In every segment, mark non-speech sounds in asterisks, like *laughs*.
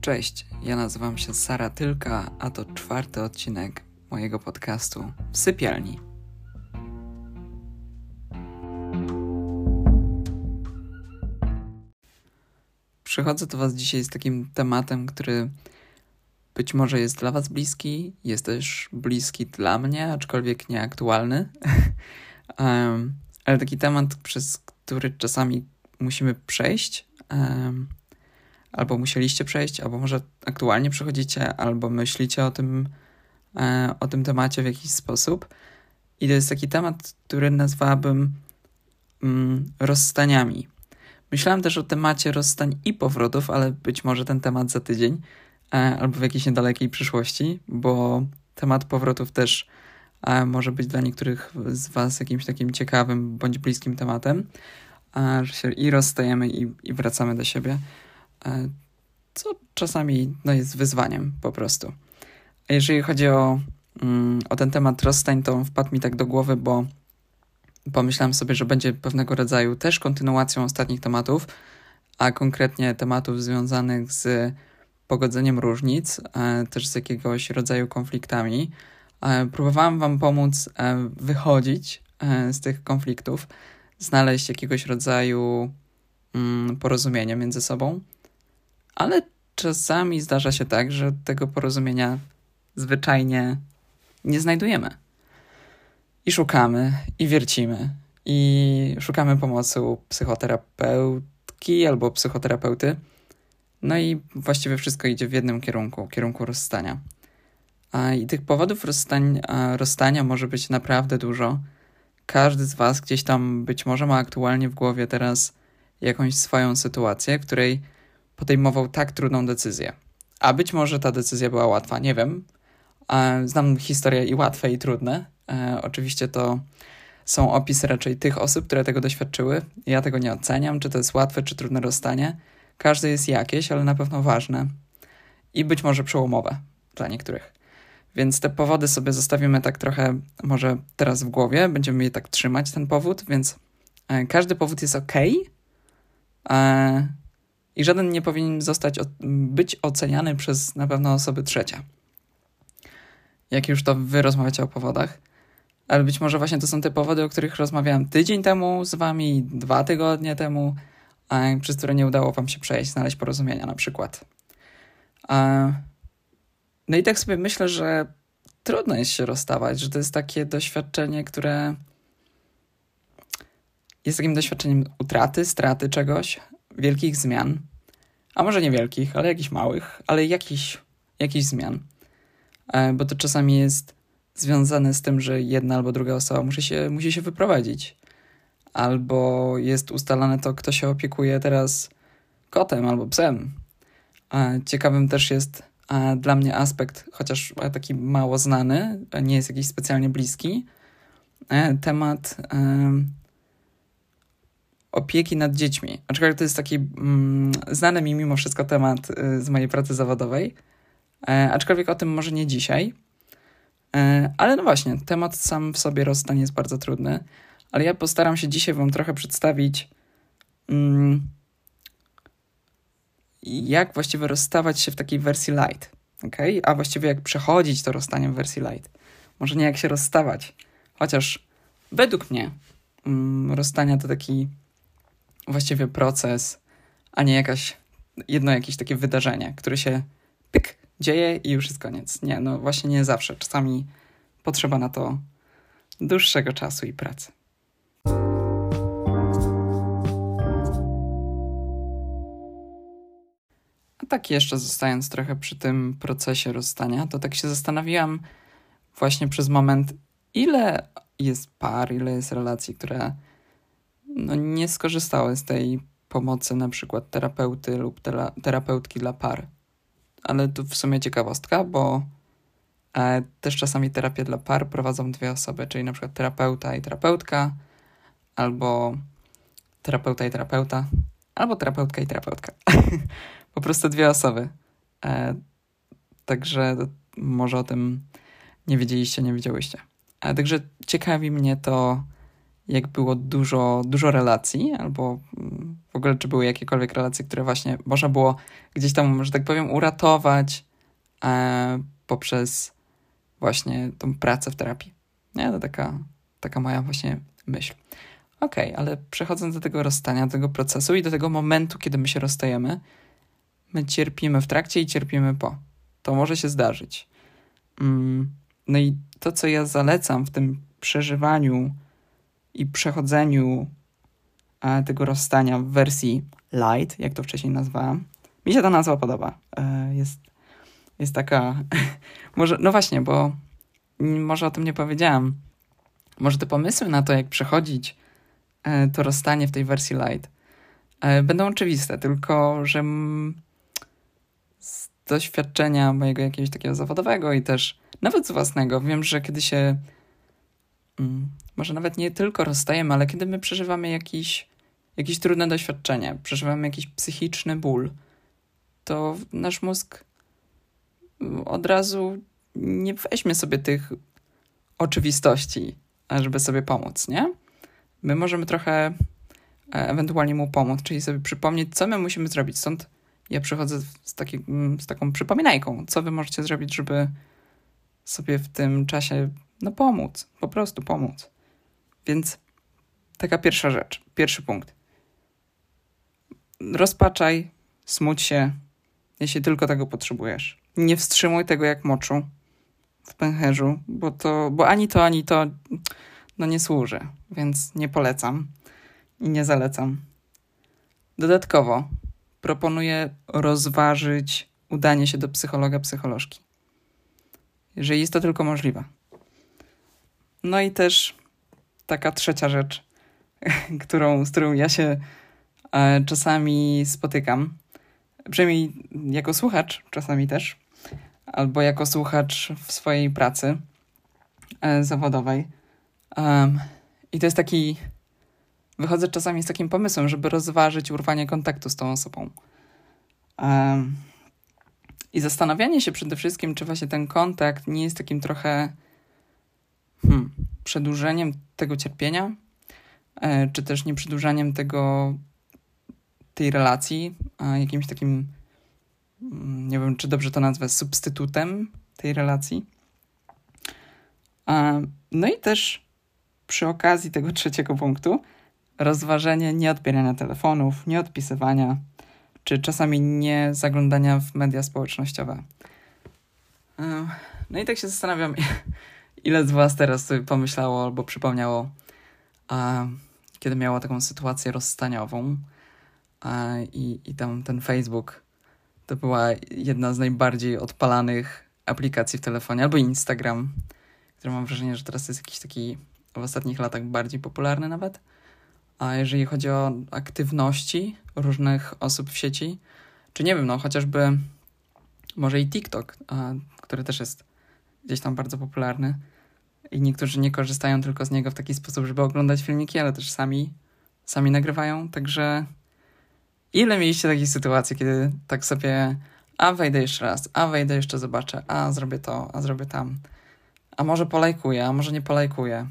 Cześć, ja nazywam się Sara Tylka, a to czwarty odcinek mojego podcastu w sypialni. Przychodzę do Was dzisiaj z takim tematem, który być może jest dla Was bliski, jest też bliski dla mnie, aczkolwiek nieaktualny. *laughs* um, ale taki temat, przez który czasami musimy przejść. Um, albo musieliście przejść, albo może aktualnie przechodzicie, albo myślicie o tym, e, o tym temacie w jakiś sposób. I to jest taki temat, który nazwałabym mm, rozstaniami. Myślałem też o temacie rozstań i powrotów, ale być może ten temat za tydzień e, albo w jakiejś niedalekiej przyszłości, bo temat powrotów też e, może być dla niektórych z Was jakimś takim ciekawym bądź bliskim tematem, że się i rozstajemy, i, i wracamy do siebie. E, co czasami no, jest wyzwaniem po prostu. A jeżeli chodzi o, mm, o ten temat rozstań, to wpadł mi tak do głowy, bo pomyślałem sobie, że będzie pewnego rodzaju też kontynuacją ostatnich tematów, a konkretnie tematów związanych z pogodzeniem różnic, e, też z jakiegoś rodzaju konfliktami. E, próbowałem Wam pomóc wychodzić z tych konfliktów, znaleźć jakiegoś rodzaju mm, porozumienia między sobą ale czasami zdarza się tak, że tego porozumienia zwyczajnie nie znajdujemy. I szukamy, i wiercimy, i szukamy pomocy u psychoterapeutki albo psychoterapeuty. No i właściwie wszystko idzie w jednym kierunku, kierunku rozstania. A I tych powodów rozstań, rozstania może być naprawdę dużo. Każdy z Was gdzieś tam być może ma aktualnie w głowie teraz jakąś swoją sytuację, w której podejmował tak trudną decyzję. A być może ta decyzja była łatwa, nie wiem. Znam historie i łatwe, i trudne. E, oczywiście to są opisy raczej tych osób, które tego doświadczyły. Ja tego nie oceniam, czy to jest łatwe, czy trudne rozstanie. Każde jest jakieś, ale na pewno ważne i być może przełomowe dla niektórych. Więc te powody sobie zostawimy tak trochę może teraz w głowie, będziemy je tak trzymać, ten powód, więc e, każdy powód jest ok, i żaden nie powinien zostać być oceniany przez na pewno osoby trzecie. Jak już to wy rozmawiacie o powodach, ale być może właśnie to są te powody, o których rozmawiałem tydzień temu z wami, dwa tygodnie temu, przez które nie udało wam się przejść, znaleźć porozumienia na przykład. No i tak sobie myślę, że trudno jest się rozstawać, że to jest takie doświadczenie, które jest takim doświadczeniem utraty, straty czegoś, wielkich zmian, a może niewielkich, ale jakichś małych, ale jakichś, jakichś zmian. E, bo to czasami jest związane z tym, że jedna albo druga osoba musi się, musi się wyprowadzić. Albo jest ustalane to, kto się opiekuje teraz kotem albo psem. E, ciekawym też jest e, dla mnie aspekt, chociaż taki mało znany, nie jest jakiś specjalnie bliski, temat opieki nad dziećmi. Aczkolwiek to jest taki mm, znany mi mimo wszystko temat y, z mojej pracy zawodowej. E, aczkolwiek o tym może nie dzisiaj. E, ale no właśnie, temat sam w sobie rozstanie jest bardzo trudny. Ale ja postaram się dzisiaj Wam trochę przedstawić, mm, jak właściwie rozstawać się w takiej wersji light. Okay? A właściwie jak przechodzić to rozstanie w wersji light. Może nie jak się rozstawać. Chociaż według mnie mm, rozstania to taki właściwie proces, a nie jakaś, jedno jakieś takie wydarzenie, które się pyk, dzieje i już jest koniec. Nie, no właśnie nie zawsze. Czasami potrzeba na to dłuższego czasu i pracy. A tak jeszcze zostając trochę przy tym procesie rozstania, to tak się zastanawiałam właśnie przez moment, ile jest par, ile jest relacji, które no, nie skorzystały z tej pomocy na przykład terapeuty lub tera terapeutki dla par. Ale tu w sumie ciekawostka, bo e, też czasami terapię dla par prowadzą dwie osoby, czyli na przykład terapeuta i terapeutka, albo terapeuta i terapeuta, albo terapeutka i terapeutka. *laughs* po prostu dwie osoby. E, także może o tym nie wiedzieliście, nie wiedziałyście. A także ciekawi mnie to, jak było dużo, dużo relacji, albo mm, w ogóle czy były jakiekolwiek relacje, które właśnie można było gdzieś tam, że tak powiem, uratować e, poprzez właśnie tą pracę w terapii. Nie, to taka, taka moja właśnie myśl. Okej, okay, ale przechodząc do tego rozstania, do tego procesu i do tego momentu, kiedy my się rozstajemy, my cierpimy w trakcie i cierpimy po. To może się zdarzyć. Mm, no i to, co ja zalecam w tym przeżywaniu i przechodzeniu e, tego rozstania w wersji light, jak to wcześniej nazwałam, mi się ta nazwa podoba. E, jest, jest taka. *laughs* może, no właśnie, bo może o tym nie powiedziałam. Może te pomysły na to, jak przechodzić e, to rozstanie w tej wersji light, będą oczywiste, tylko że z doświadczenia mojego jakiegoś takiego zawodowego i też nawet z własnego, wiem, że kiedy się mm, może nawet nie tylko rozstajemy, ale kiedy my przeżywamy jakiś, jakieś trudne doświadczenie, przeżywamy jakiś psychiczny ból, to nasz mózg od razu nie weźmie sobie tych oczywistości, żeby sobie pomóc, nie? My możemy trochę e, ewentualnie mu pomóc, czyli sobie przypomnieć, co my musimy zrobić. Stąd ja przychodzę z, taki, z taką przypominajką, co wy możecie zrobić, żeby sobie w tym czasie no pomóc, po prostu pomóc. Więc taka pierwsza rzecz, pierwszy punkt. Rozpaczaj, smuć się, jeśli tylko tego potrzebujesz. Nie wstrzymuj tego jak moczu w pęcherzu, bo to, bo ani to, ani to no nie służy, więc nie polecam i nie zalecam. Dodatkowo proponuję rozważyć udanie się do psychologa, psycholożki. Jeżeli jest to tylko możliwe. No i też taka trzecia rzecz, *laughs* którą, z którą ja się e, czasami spotykam, przynajmniej jako słuchacz, czasami też, albo jako słuchacz w swojej pracy e, zawodowej. I to jest taki. Wychodzę czasami z takim pomysłem, żeby rozważyć urwanie kontaktu z tą osobą. I zastanawianie się przede wszystkim, czy właśnie ten kontakt nie jest takim trochę hmm, przedłużeniem tego cierpienia, e, czy też nie przedłużaniem tego, tej relacji, a jakimś takim, mm, nie wiem, czy dobrze to nazwę, substytutem tej relacji. No i też przy okazji tego trzeciego punktu, rozważenie nieodbierania telefonów, nieodpisywania, czy czasami nie zaglądania w media społecznościowe. E, no i tak się zastanawiam, *laughs* ile z Was teraz sobie pomyślało albo przypomniało, a, kiedy miało taką sytuację rozstaniową a, i, i tam ten Facebook to była jedna z najbardziej odpalanych aplikacji w telefonie, albo Instagram, który mam wrażenie, że teraz jest jakiś taki w ostatnich latach bardziej popularny nawet. A jeżeli chodzi o aktywności różnych osób w sieci, czy nie wiem, no chociażby może i TikTok, który też jest gdzieś tam bardzo popularny, i niektórzy nie korzystają tylko z niego w taki sposób, żeby oglądać filmiki, ale też sami, sami nagrywają. Także ile mieliście takich sytuacji, kiedy tak sobie a wejdę jeszcze raz, a wejdę jeszcze zobaczę, a zrobię to, a zrobię tam, a może polajkuję, a może nie polajkuję.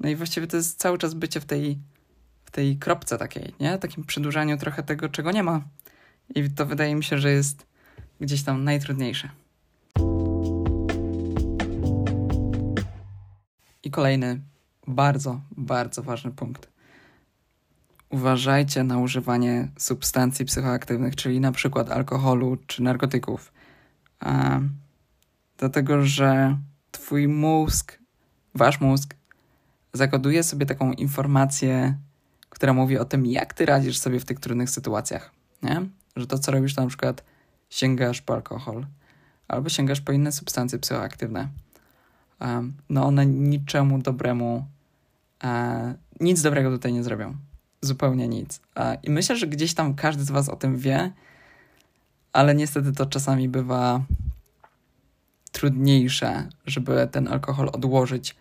No i właściwie to jest cały czas bycie w tej, w tej kropce takiej, nie? Takim przedłużaniu trochę tego, czego nie ma. I to wydaje mi się, że jest gdzieś tam najtrudniejsze. I kolejny bardzo, bardzo ważny punkt. Uważajcie na używanie substancji psychoaktywnych, czyli na przykład alkoholu czy narkotyków. A, dlatego, że twój mózg, wasz mózg, zakoduje sobie taką informację, która mówi o tym, jak ty radzisz sobie w tych trudnych sytuacjach. Nie? Że to, co robisz, to na przykład sięgasz po alkohol albo sięgasz po inne substancje psychoaktywne no one niczemu dobremu, nic dobrego tutaj nie zrobią. Zupełnie nic. I myślę, że gdzieś tam każdy z Was o tym wie, ale niestety to czasami bywa trudniejsze, żeby ten alkohol odłożyć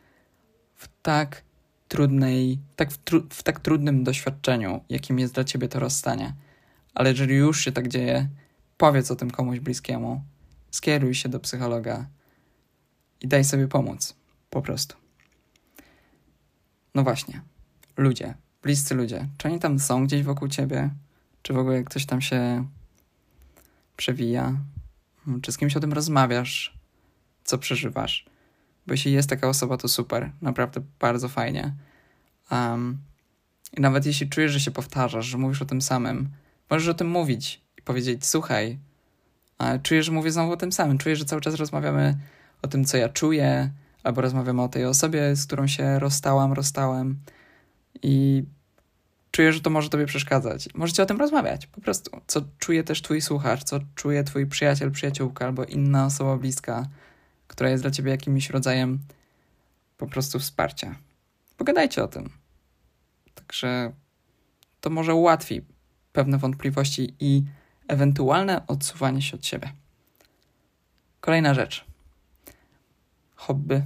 w tak trudnej, tak w, tru, w tak trudnym doświadczeniu, jakim jest dla ciebie to rozstanie. Ale jeżeli już się tak dzieje, powiedz o tym komuś bliskiemu, skieruj się do psychologa, i daj sobie pomóc. Po prostu. No właśnie, ludzie, bliscy ludzie, czy oni tam są gdzieś wokół ciebie? Czy w ogóle ktoś tam się przewija? Hmm, czy z kimś o tym rozmawiasz? Co przeżywasz? Bo jeśli jest taka osoba, to super. Naprawdę bardzo fajnie. Um, I nawet jeśli czujesz, że się powtarzasz, że mówisz o tym samym, możesz o tym mówić i powiedzieć: Słuchaj, czuję, że mówię znowu o tym samym. Czuję, że cały czas rozmawiamy o tym, co ja czuję, albo rozmawiamy o tej osobie, z którą się rozstałam, rozstałem. I czuję, że to może tobie przeszkadzać. Możecie o tym rozmawiać, po prostu. Co czuje też twój słuchacz, co czuje twój przyjaciel, przyjaciółka albo inna osoba bliska, która jest dla ciebie jakimś rodzajem po prostu wsparcia. Pogadajcie o tym. Także to może ułatwi pewne wątpliwości i ewentualne odsuwanie się od siebie. Kolejna rzecz. Hobby.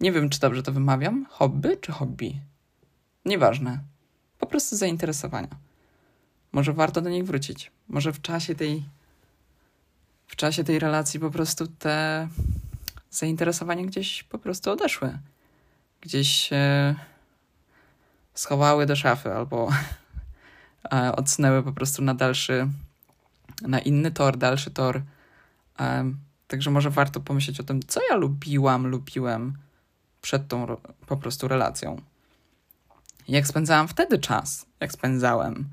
Nie wiem, czy dobrze to wymawiam. Hobby czy hobby? Nieważne. Po prostu zainteresowania. Może warto do nich wrócić. Może w czasie tej w czasie tej relacji po prostu te zainteresowania gdzieś po prostu odeszły. Gdzieś się schowały do szafy albo *laughs* e, odsunęły po prostu na dalszy, na inny tor, dalszy tor. Także może warto pomyśleć o tym, co ja lubiłam, lubiłem przed tą po prostu relacją. Jak spędzałam wtedy czas, jak spędzałem.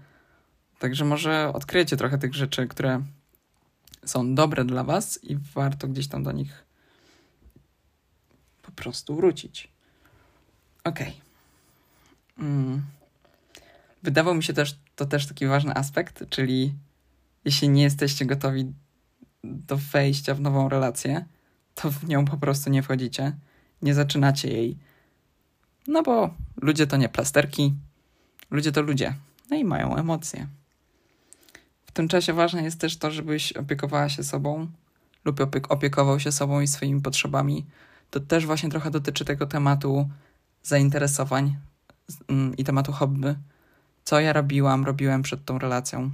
Także może odkryjecie trochę tych rzeczy, które są dobre dla Was i warto gdzieś tam do nich po prostu wrócić. Okay. Mm. Wydawał mi się też to też taki ważny aspekt, czyli jeśli nie jesteście gotowi do wejścia w nową relację, to w nią po prostu nie wchodzicie, nie zaczynacie jej. No bo ludzie to nie plasterki, ludzie to ludzie, no i mają emocje. W tym czasie ważne jest też to, żebyś opiekowała się sobą lub opiekował się sobą i swoimi potrzebami. To też właśnie trochę dotyczy tego tematu zainteresowań mm, i tematu hobby. Co ja robiłam, robiłem przed tą relacją,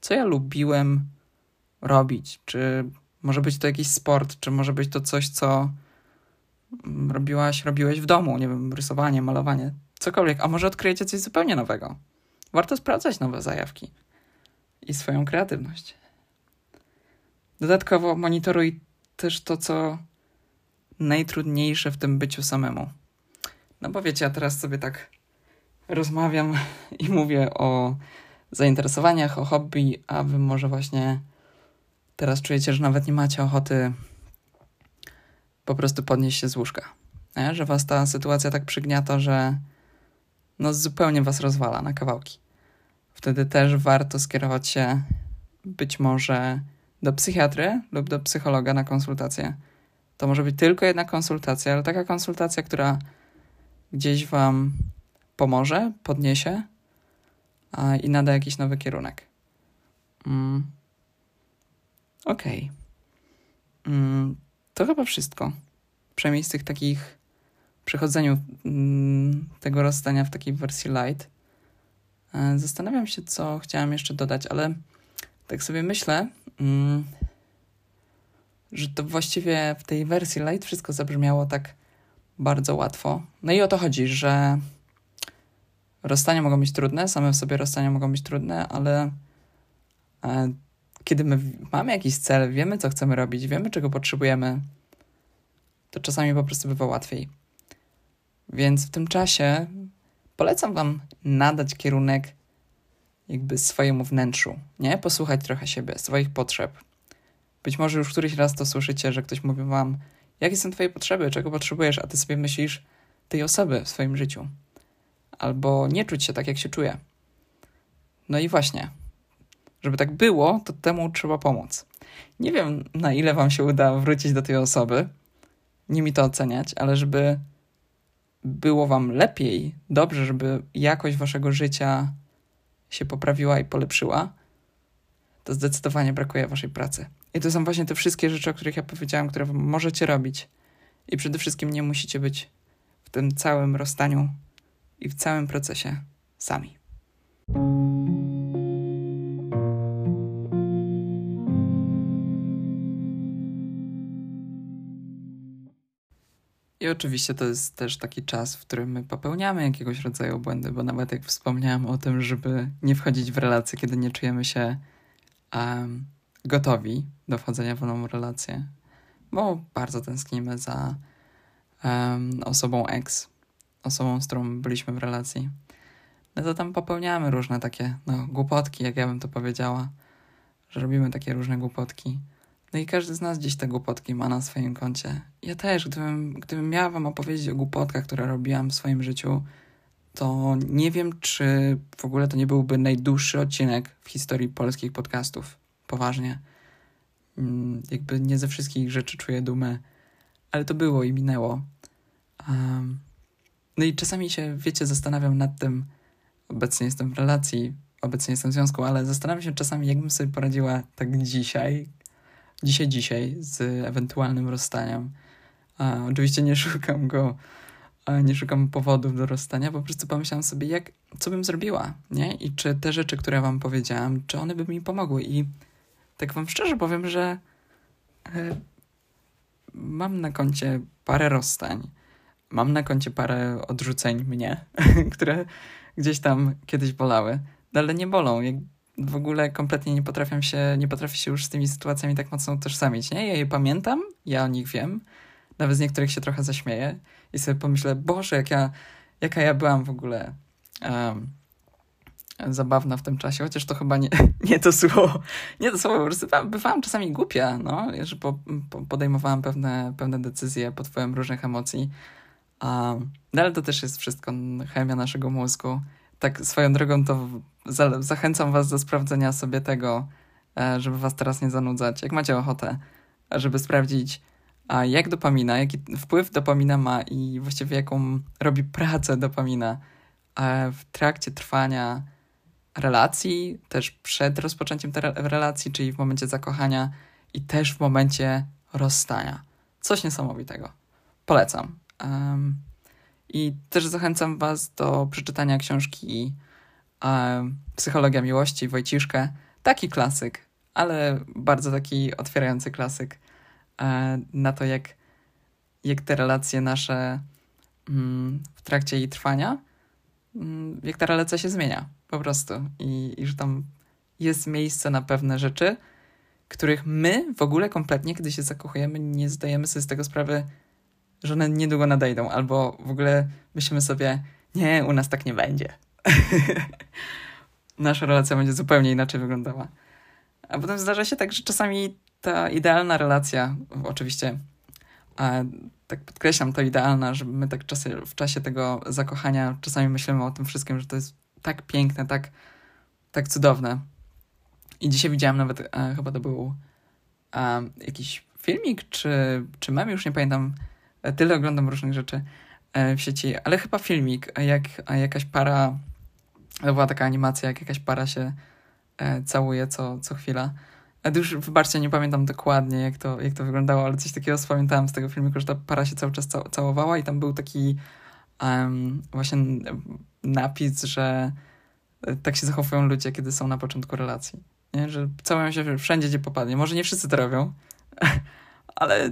co ja lubiłem robić, czy może być to jakiś sport, czy może być to coś, co mm, robiłaś, robiłeś w domu, nie wiem, rysowanie, malowanie, cokolwiek, a może odkryjecie coś zupełnie nowego. Warto sprawdzać nowe zajawki i swoją kreatywność. Dodatkowo monitoruj też to, co najtrudniejsze w tym byciu samemu. No bo wiecie, ja teraz sobie tak rozmawiam *laughs* i mówię o zainteresowaniach, o hobby, a wy może właśnie teraz czujecie, że nawet nie macie ochoty po prostu podnieść się z łóżka. Nie? Że was ta sytuacja tak przygniata, że no zupełnie was rozwala na kawałki. Wtedy też warto skierować się być może do psychiatry lub do psychologa na konsultację. To może być tylko jedna konsultacja, ale taka konsultacja, która gdzieś wam pomoże, podniesie i nada jakiś nowy kierunek. Mm. Okej. Okay. Mm, to chyba wszystko. Przynajmniej z tych takich przechodzeniu mm, tego rozstania w takiej wersji light. E, zastanawiam się, co chciałam jeszcze dodać, ale tak sobie myślę, mm, że to właściwie w tej wersji light wszystko zabrzmiało tak bardzo łatwo. No i o to chodzi, że rozstania mogą być trudne, same w sobie rozstania mogą być trudne, ale e, kiedy my mamy jakiś cel, wiemy, co chcemy robić, wiemy, czego potrzebujemy, to czasami po prostu bywa łatwiej. Więc w tym czasie polecam Wam nadać kierunek jakby swojemu wnętrzu, nie? Posłuchać trochę siebie, swoich potrzeb. Być może już któryś raz to słyszycie, że ktoś mówi Wam, jakie są Twoje potrzeby, czego potrzebujesz, a Ty sobie myślisz tej osoby w swoim życiu. Albo nie czuć się tak, jak się czuje. No i właśnie, żeby tak było, to temu trzeba pomóc. Nie wiem, na ile Wam się uda wrócić do tej osoby, nie mi to oceniać, ale żeby było Wam lepiej, dobrze, żeby jakość Waszego życia się poprawiła i polepszyła, to zdecydowanie brakuje Waszej pracy. I to są właśnie te wszystkie rzeczy, o których ja powiedziałam, które możecie robić. I przede wszystkim nie musicie być w tym całym rozstaniu i w całym procesie sami. I oczywiście to jest też taki czas, w którym my popełniamy jakiegoś rodzaju błędy, bo nawet jak wspomniałam o tym, żeby nie wchodzić w relacje, kiedy nie czujemy się um, gotowi do wchodzenia w nową relację, bo bardzo tęsknimy za um, osobą ex, osobą, z którą byliśmy w relacji. No to tam popełniamy różne takie no, głupotki, jak ja bym to powiedziała, że robimy takie różne głupotki. No i każdy z nas gdzieś te głupotki ma na swoim koncie. Ja też, gdybym, gdybym miała wam opowiedzieć o głupotkach, które robiłam w swoim życiu, to nie wiem, czy w ogóle to nie byłby najdłuższy odcinek w historii polskich podcastów. Poważnie. Mm, jakby nie ze wszystkich rzeczy czuję dumę, ale to było i minęło. Um, no i czasami się, wiecie, zastanawiam nad tym, obecnie jestem w relacji, obecnie jestem w związku, ale zastanawiam się czasami, jakbym sobie poradziła tak dzisiaj, dzisiaj, dzisiaj z ewentualnym rozstaniem. A, oczywiście nie szukam go, nie szukam powodów do rozstania, po prostu pomyślałam sobie, jak, co bym zrobiła, nie? I czy te rzeczy, które wam powiedziałam, czy one by mi pomogły. I tak wam szczerze powiem, że e, mam na koncie parę rozstań, mam na koncie parę odrzuceń mnie, *laughs* które gdzieś tam kiedyś bolały, no ale nie bolą. W ogóle kompletnie nie potrafię się, nie potrafię się już z tymi sytuacjami tak mocno utożsamić, nie? Ja je pamiętam, ja o nich wiem, nawet z niektórych się trochę zaśmieję i sobie pomyślę, Boże, jak ja, jaka ja byłam w ogóle um, zabawna w tym czasie, chociaż to chyba nie, *laughs* nie to słowo, nie to słowo, po prostu bywałam czasami głupia, no, że po, po, podejmowałam pewne, pewne decyzje pod wpływem różnych emocji, um, ale to też jest wszystko chemia naszego mózgu. Tak swoją drogą to za, zachęcam was do sprawdzenia sobie tego, e, żeby was teraz nie zanudzać, jak macie ochotę, żeby sprawdzić, a jak dopamina, jaki wpływ dopamina ma i właściwie jaką robi pracę dopamina e, w trakcie trwania relacji, też przed rozpoczęciem tej relacji, czyli w momencie zakochania i też w momencie rozstania. Coś niesamowitego. Polecam. Um, I też zachęcam Was do przeczytania książki um, Psychologia Miłości Wojciszkę. Taki klasyk, ale bardzo taki otwierający klasyk um, na to, jak, jak te relacje nasze um, w trakcie jej trwania, mm, jak ta relacja się zmienia po prostu. I, I że tam jest miejsce na pewne rzeczy, których my w ogóle kompletnie, kiedy się zakochujemy, nie zdajemy sobie z tego sprawy, że one niedługo nadejdą, albo w ogóle myślimy sobie, nie, u nas tak nie będzie. *laughs* Nasza relacja będzie zupełnie inaczej wyglądała. A potem zdarza się tak, że czasami ta idealna relacja, oczywiście, tak podkreślam, to idealna, że my tak czasy, w czasie tego zakochania czasami myślimy o tym wszystkim, że to jest tak piękne, tak, tak cudowne. I dzisiaj widziałam nawet, e, chyba to był jakiś filmik, czy, czy mem, już nie pamiętam, tyle oglądam różnych rzeczy e, w sieci, ale chyba filmik, jak jakaś para, to była taka animacja, jak jakaś para się e, całuje co, co chwila. Już wybaczcie, nie pamiętam dokładnie, jak to, jak to wyglądało, ale coś takiego spamiętałem z tego filmiku, że ta para się cały czas całowała i tam był taki um, właśnie napis, że e, tak się zachowują ludzie, kiedy są na początku relacji. Nie? Że całują się wszędzie, gdzie popadnie. Może nie wszyscy to robią, *laughs* ale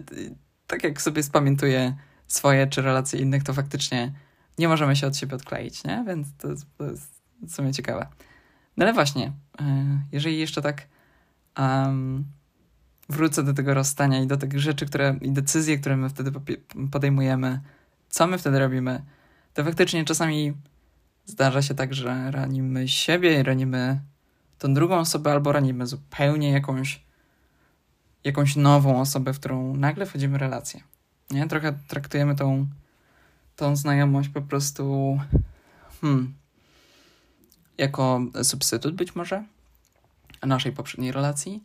tak jak sobie spamiętuję swoje czy relacje innych, to faktycznie nie możemy się od siebie odkleić, nie? Więc to jest, to jest w sumie ciekawe. No ale właśnie, e, jeżeli jeszcze tak um, wrócę do tego rozstania i do tych rzeczy, które i decyzje, które my wtedy podejmujemy, co my wtedy robimy, to faktycznie czasami zdarza się tak, że ranimy siebie ranimy tą drugą osobę, albo ranimy zupełnie jakąś, jakąś nową osobę, w którą nagle wchodzimy w relację. Nie? Trochę traktujemy tą, tą znajomość po prostu hmm, jako substytut być może naszej poprzedniej relacji,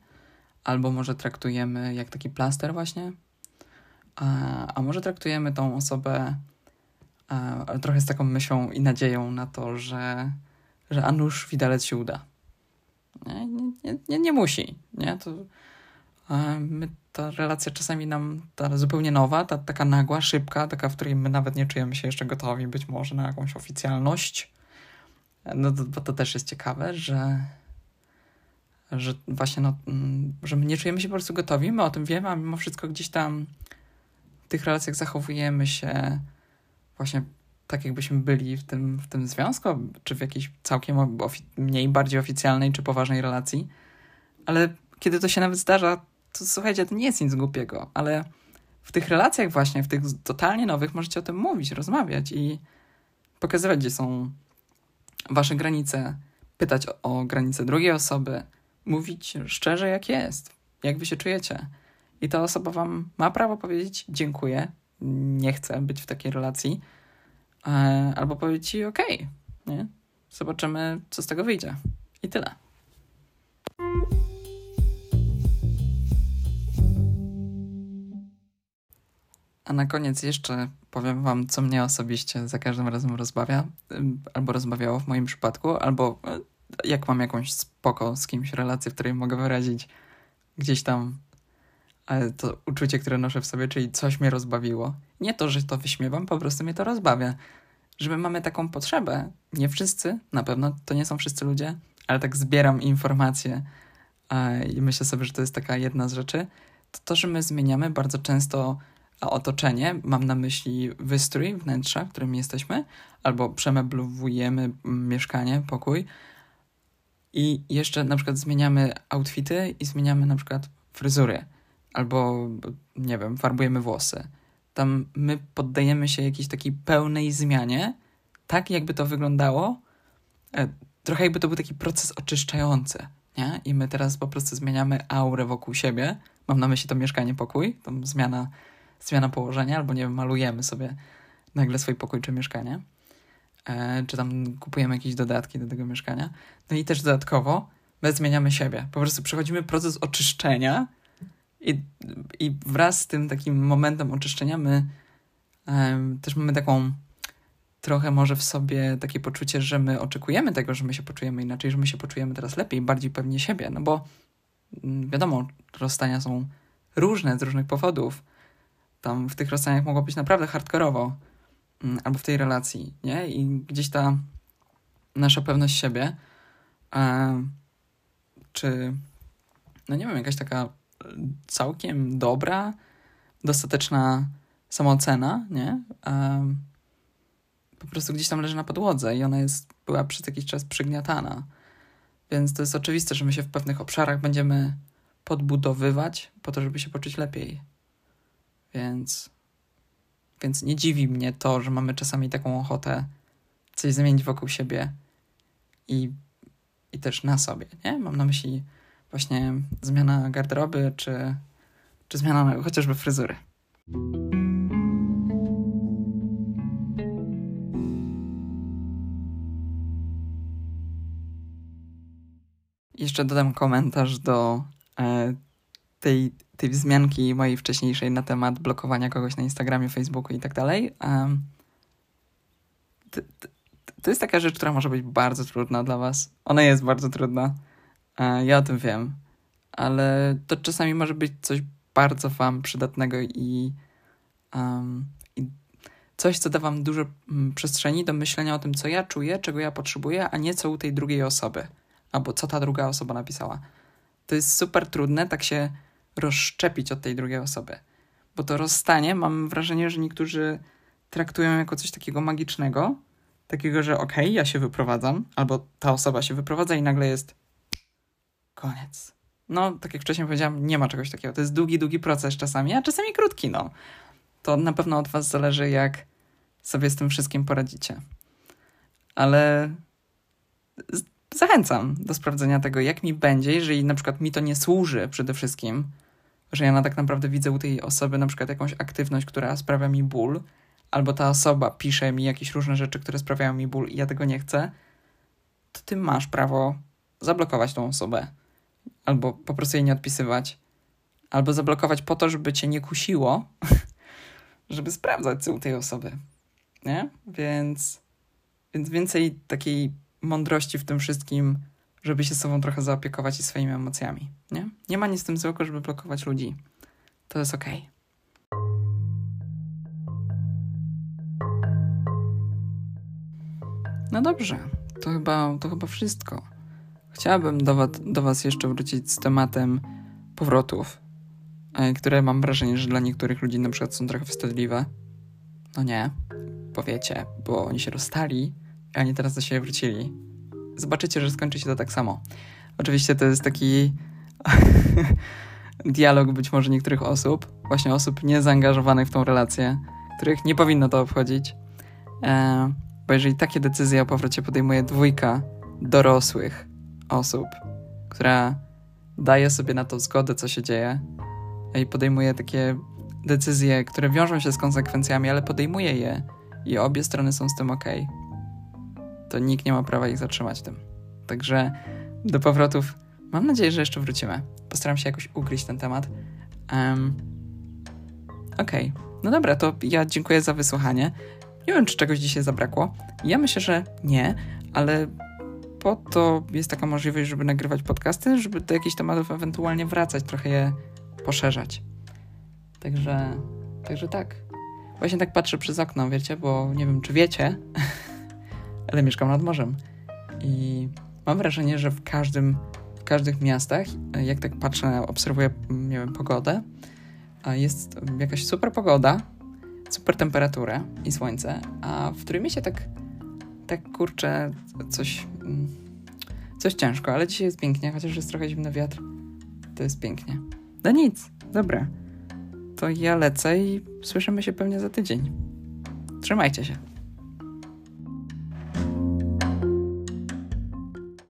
albo może traktujemy jak taki plaster właśnie, a, a może traktujemy tą osobę ale trochę z taką myślą i nadzieją na to, że, że a nuż się uda. Nie, nie, nie, nie musi, nie? To, my, ta relacja czasami nam, ta zupełnie nowa, ta taka nagła, szybka, taka, w której my nawet nie czujemy się jeszcze gotowi być może na jakąś oficjalność, no to, bo to też jest ciekawe, że że właśnie no, mm, że my nie czujemy się po prostu gotowi, my o tym wiemy, a mimo wszystko gdzieś tam tych relacjach zachowujemy się właśnie tak, jakbyśmy byli w tym, w tym związku, czy w jakiejś całkiem mniej, bardziej oficjalnej czy poważnej relacji. Ale kiedy to się nawet zdarza, to słuchajcie, to nie jest nic głupiego, ale w tych relacjach właśnie, w tych totalnie nowych możecie o tym mówić, rozmawiać i pokazywać, gdzie są wasze granice, pytać o, o granice drugiej osoby, mówić szczerze, jak jest, jak wy się czujecie. I ta osoba wam ma prawo powiedzieć dziękuję, nie chcę być w takiej relacji, e, albo powiedzieć ci okej, okay, Zobaczymy, co z tego wyjdzie. I tyle. A na koniec jeszcze powiem Wam, co mnie osobiście za każdym razem rozbawia, albo rozbawiało w moim przypadku, albo e, jak mam jakąś spoko z kimś relację, w której mogę wyrazić gdzieś tam e, to uczucie, które noszę w sobie, czyli coś mnie rozbawiło. Nie to, że to wyśmiewam, po prostu mnie to rozbawia. Że my mamy taką potrzebę, nie wszyscy, na pewno to nie są wszyscy ludzie, ale tak zbieram informacje i myślę sobie, że to jest taka jedna z rzeczy, to to, że my zmieniamy bardzo często otoczenie, mam na myśli wystrój wnętrza, w którym jesteśmy, albo przemeblowujemy mieszkanie, pokój i jeszcze na przykład zmieniamy outfity i zmieniamy na przykład fryzury, albo nie wiem, farbujemy włosy. Tam my poddajemy się jakiejś takiej pełnej zmianie, tak jakby to wyglądało, e, trochę jakby to był taki proces oczyszczający, nie? I my teraz po prostu zmieniamy aurę wokół siebie. Mam na myśli to mieszkanie, pokój, tą zmiana zmiana położenia, albo nie wiem, malujemy sobie nagle swój pokój czy mieszkanie, e, czy tam kupujemy jakieś dodatki do tego mieszkania. No i też dodatkowo my zmieniamy siebie. Po prostu przechodzimy proces oczyszczenia i, i wraz z tym takim momentem oczyszczenia my e, też mamy taką trochę może w sobie takie poczucie, że my oczekujemy tego, że my się poczujemy inaczej, że my się poczujemy teraz lepiej, bardziej pewnie siebie, no bo mm, wiadomo, rozstania są różne z różnych powodów, tam w tych rozstaniach mogło być naprawdę hardkorowo, mm, albo w tej relacji, nie? I gdzieś ta nasza pewność siebie, e, czy, no nie wiem, jakaś taka całkiem dobra, dostateczna samoocena, nie? E, po prostu gdzieś tam leży na podłodze i ona jest, była przez jakiś czas przygniatana. Więc to jest oczywiste, że my się w pewnych obszarach będziemy podbudowywać po to, żeby się poczuć lepiej. Więc, więc nie dziwi mnie to, że mamy czasami taką ochotę coś zmienić wokół siebie i, i też na sobie, nie? Mam na myśli właśnie zmiana garderoby, czy, czy zmiana chociażby fryzury. Jeszcze dodam komentarz do e, tej tej wzmianki mojej wcześniejszej na temat blokowania kogoś na Instagramie, Facebooku i tak dalej. To jest taka rzecz, która może być bardzo trudna dla Was. Ona jest bardzo trudna. E, ja o tym wiem. Ale to czasami może być coś bardzo Wam przydatnego i, um, i coś, co da Wam dużo mm, przestrzeni do myślenia o tym, co ja czuję, czego ja potrzebuję, a nie co u tej drugiej osoby. Albo co ta druga osoba napisała. To jest super trudne, tak się rozszczepić od tej drugiej osoby. Bo to rozstanie, mam wrażenie, że niektórzy traktują jako coś takiego magicznego, takiego, że okej, okay, ja się wyprowadzam, albo ta osoba się wyprowadza i nagle jest koniec. No, tak jak wcześniej powiedziałam, nie ma czegoś takiego. To jest długi, długi proces czasami, a czasami krótki, no. To na pewno od was zależy, jak sobie z tym wszystkim poradzicie. Ale zachęcam do sprawdzenia tego, jak mi będzie, jeżeli na przykład mi to nie służy przede wszystkim, że ja tak naprawdę widzę u tej osoby na przykład jakąś aktywność, która sprawia mi ból, albo ta osoba pisze mi jakieś różne rzeczy, które sprawiają mi ból i ja tego nie chcę, to ty masz prawo zablokować tą osobę. Albo po prostu jej nie odpisywać. Albo zablokować po to, żeby cię nie kusiło, *laughs* żeby sprawdzać co u tej osoby. Nie? Więc, więc więcej takiej mądrości w tym wszystkim, żeby się sobą trochę zaopiekować i swoimi emocjami, nie? Nie ma nic z tym złego, żeby blokować ludzi. To jest okej. Okay. No dobrze, to chyba, to chyba wszystko. Chciałabym do do was jeszcze wrócić z tematem powrotów. e, które mam wrażenie, że dla niektórych ludzi na przykład są trochę wstydliwe. No nie, powiecie, bo oni się rozstali, a oni teraz do siebie wrócili. Zobaczycie, że skończy się to tak samo. Oczywiście to jest taki *laughs* dialog być może niektórych osób, właśnie osób niezaangażowanych w tą relację, których nie powinno to obchodzić. E, bo jeżeli takie decyzje o powrocie podejmuje dwójka dorosłych osób, która daje sobie na to zgodę, co się dzieje, i podejmuje takie decyzje, które wiążą się z konsekwencjami, ale podejmuje je i obie strony są z tym ok, to nikt nie ma prawa ich zatrzymać tym. Także do powrotów mam nadzieję, że jeszcze wrócimy. Postaram się jakoś ugryźć ten temat. Um, Okej, okay. no dobra, to ja dziękuję za wysłuchanie. Nie wiem, czy czegoś dzisiaj zabrakło. Ja myślę, że nie, ale po to jest taka możliwość, żeby nagrywać podcasty, żeby do jakichś tematów ewentualnie wracać, trochę je poszerzać. Także, także tak. Właśnie tak patrzę przez okno, wiecie, bo nie wiem, czy wiecie, *laughs* ale mieszkam nad morzem. I mam wrażenie, że w każdym, w każdych miastach, jak tak patrzę, obserwuję, nie wiem, pogodę, jest jakaś super pogoda, super temperatura i słońce, a w którym się tak, tak kurczę, coś, mm, coś ciężko, ale dzisiaj jest pięknie, chociaż jest trochę zimny wiatr, to jest pięknie. No nic, dobra. To ja lecę i słyszymy się pewnie za tydzień. Trzymajcie się.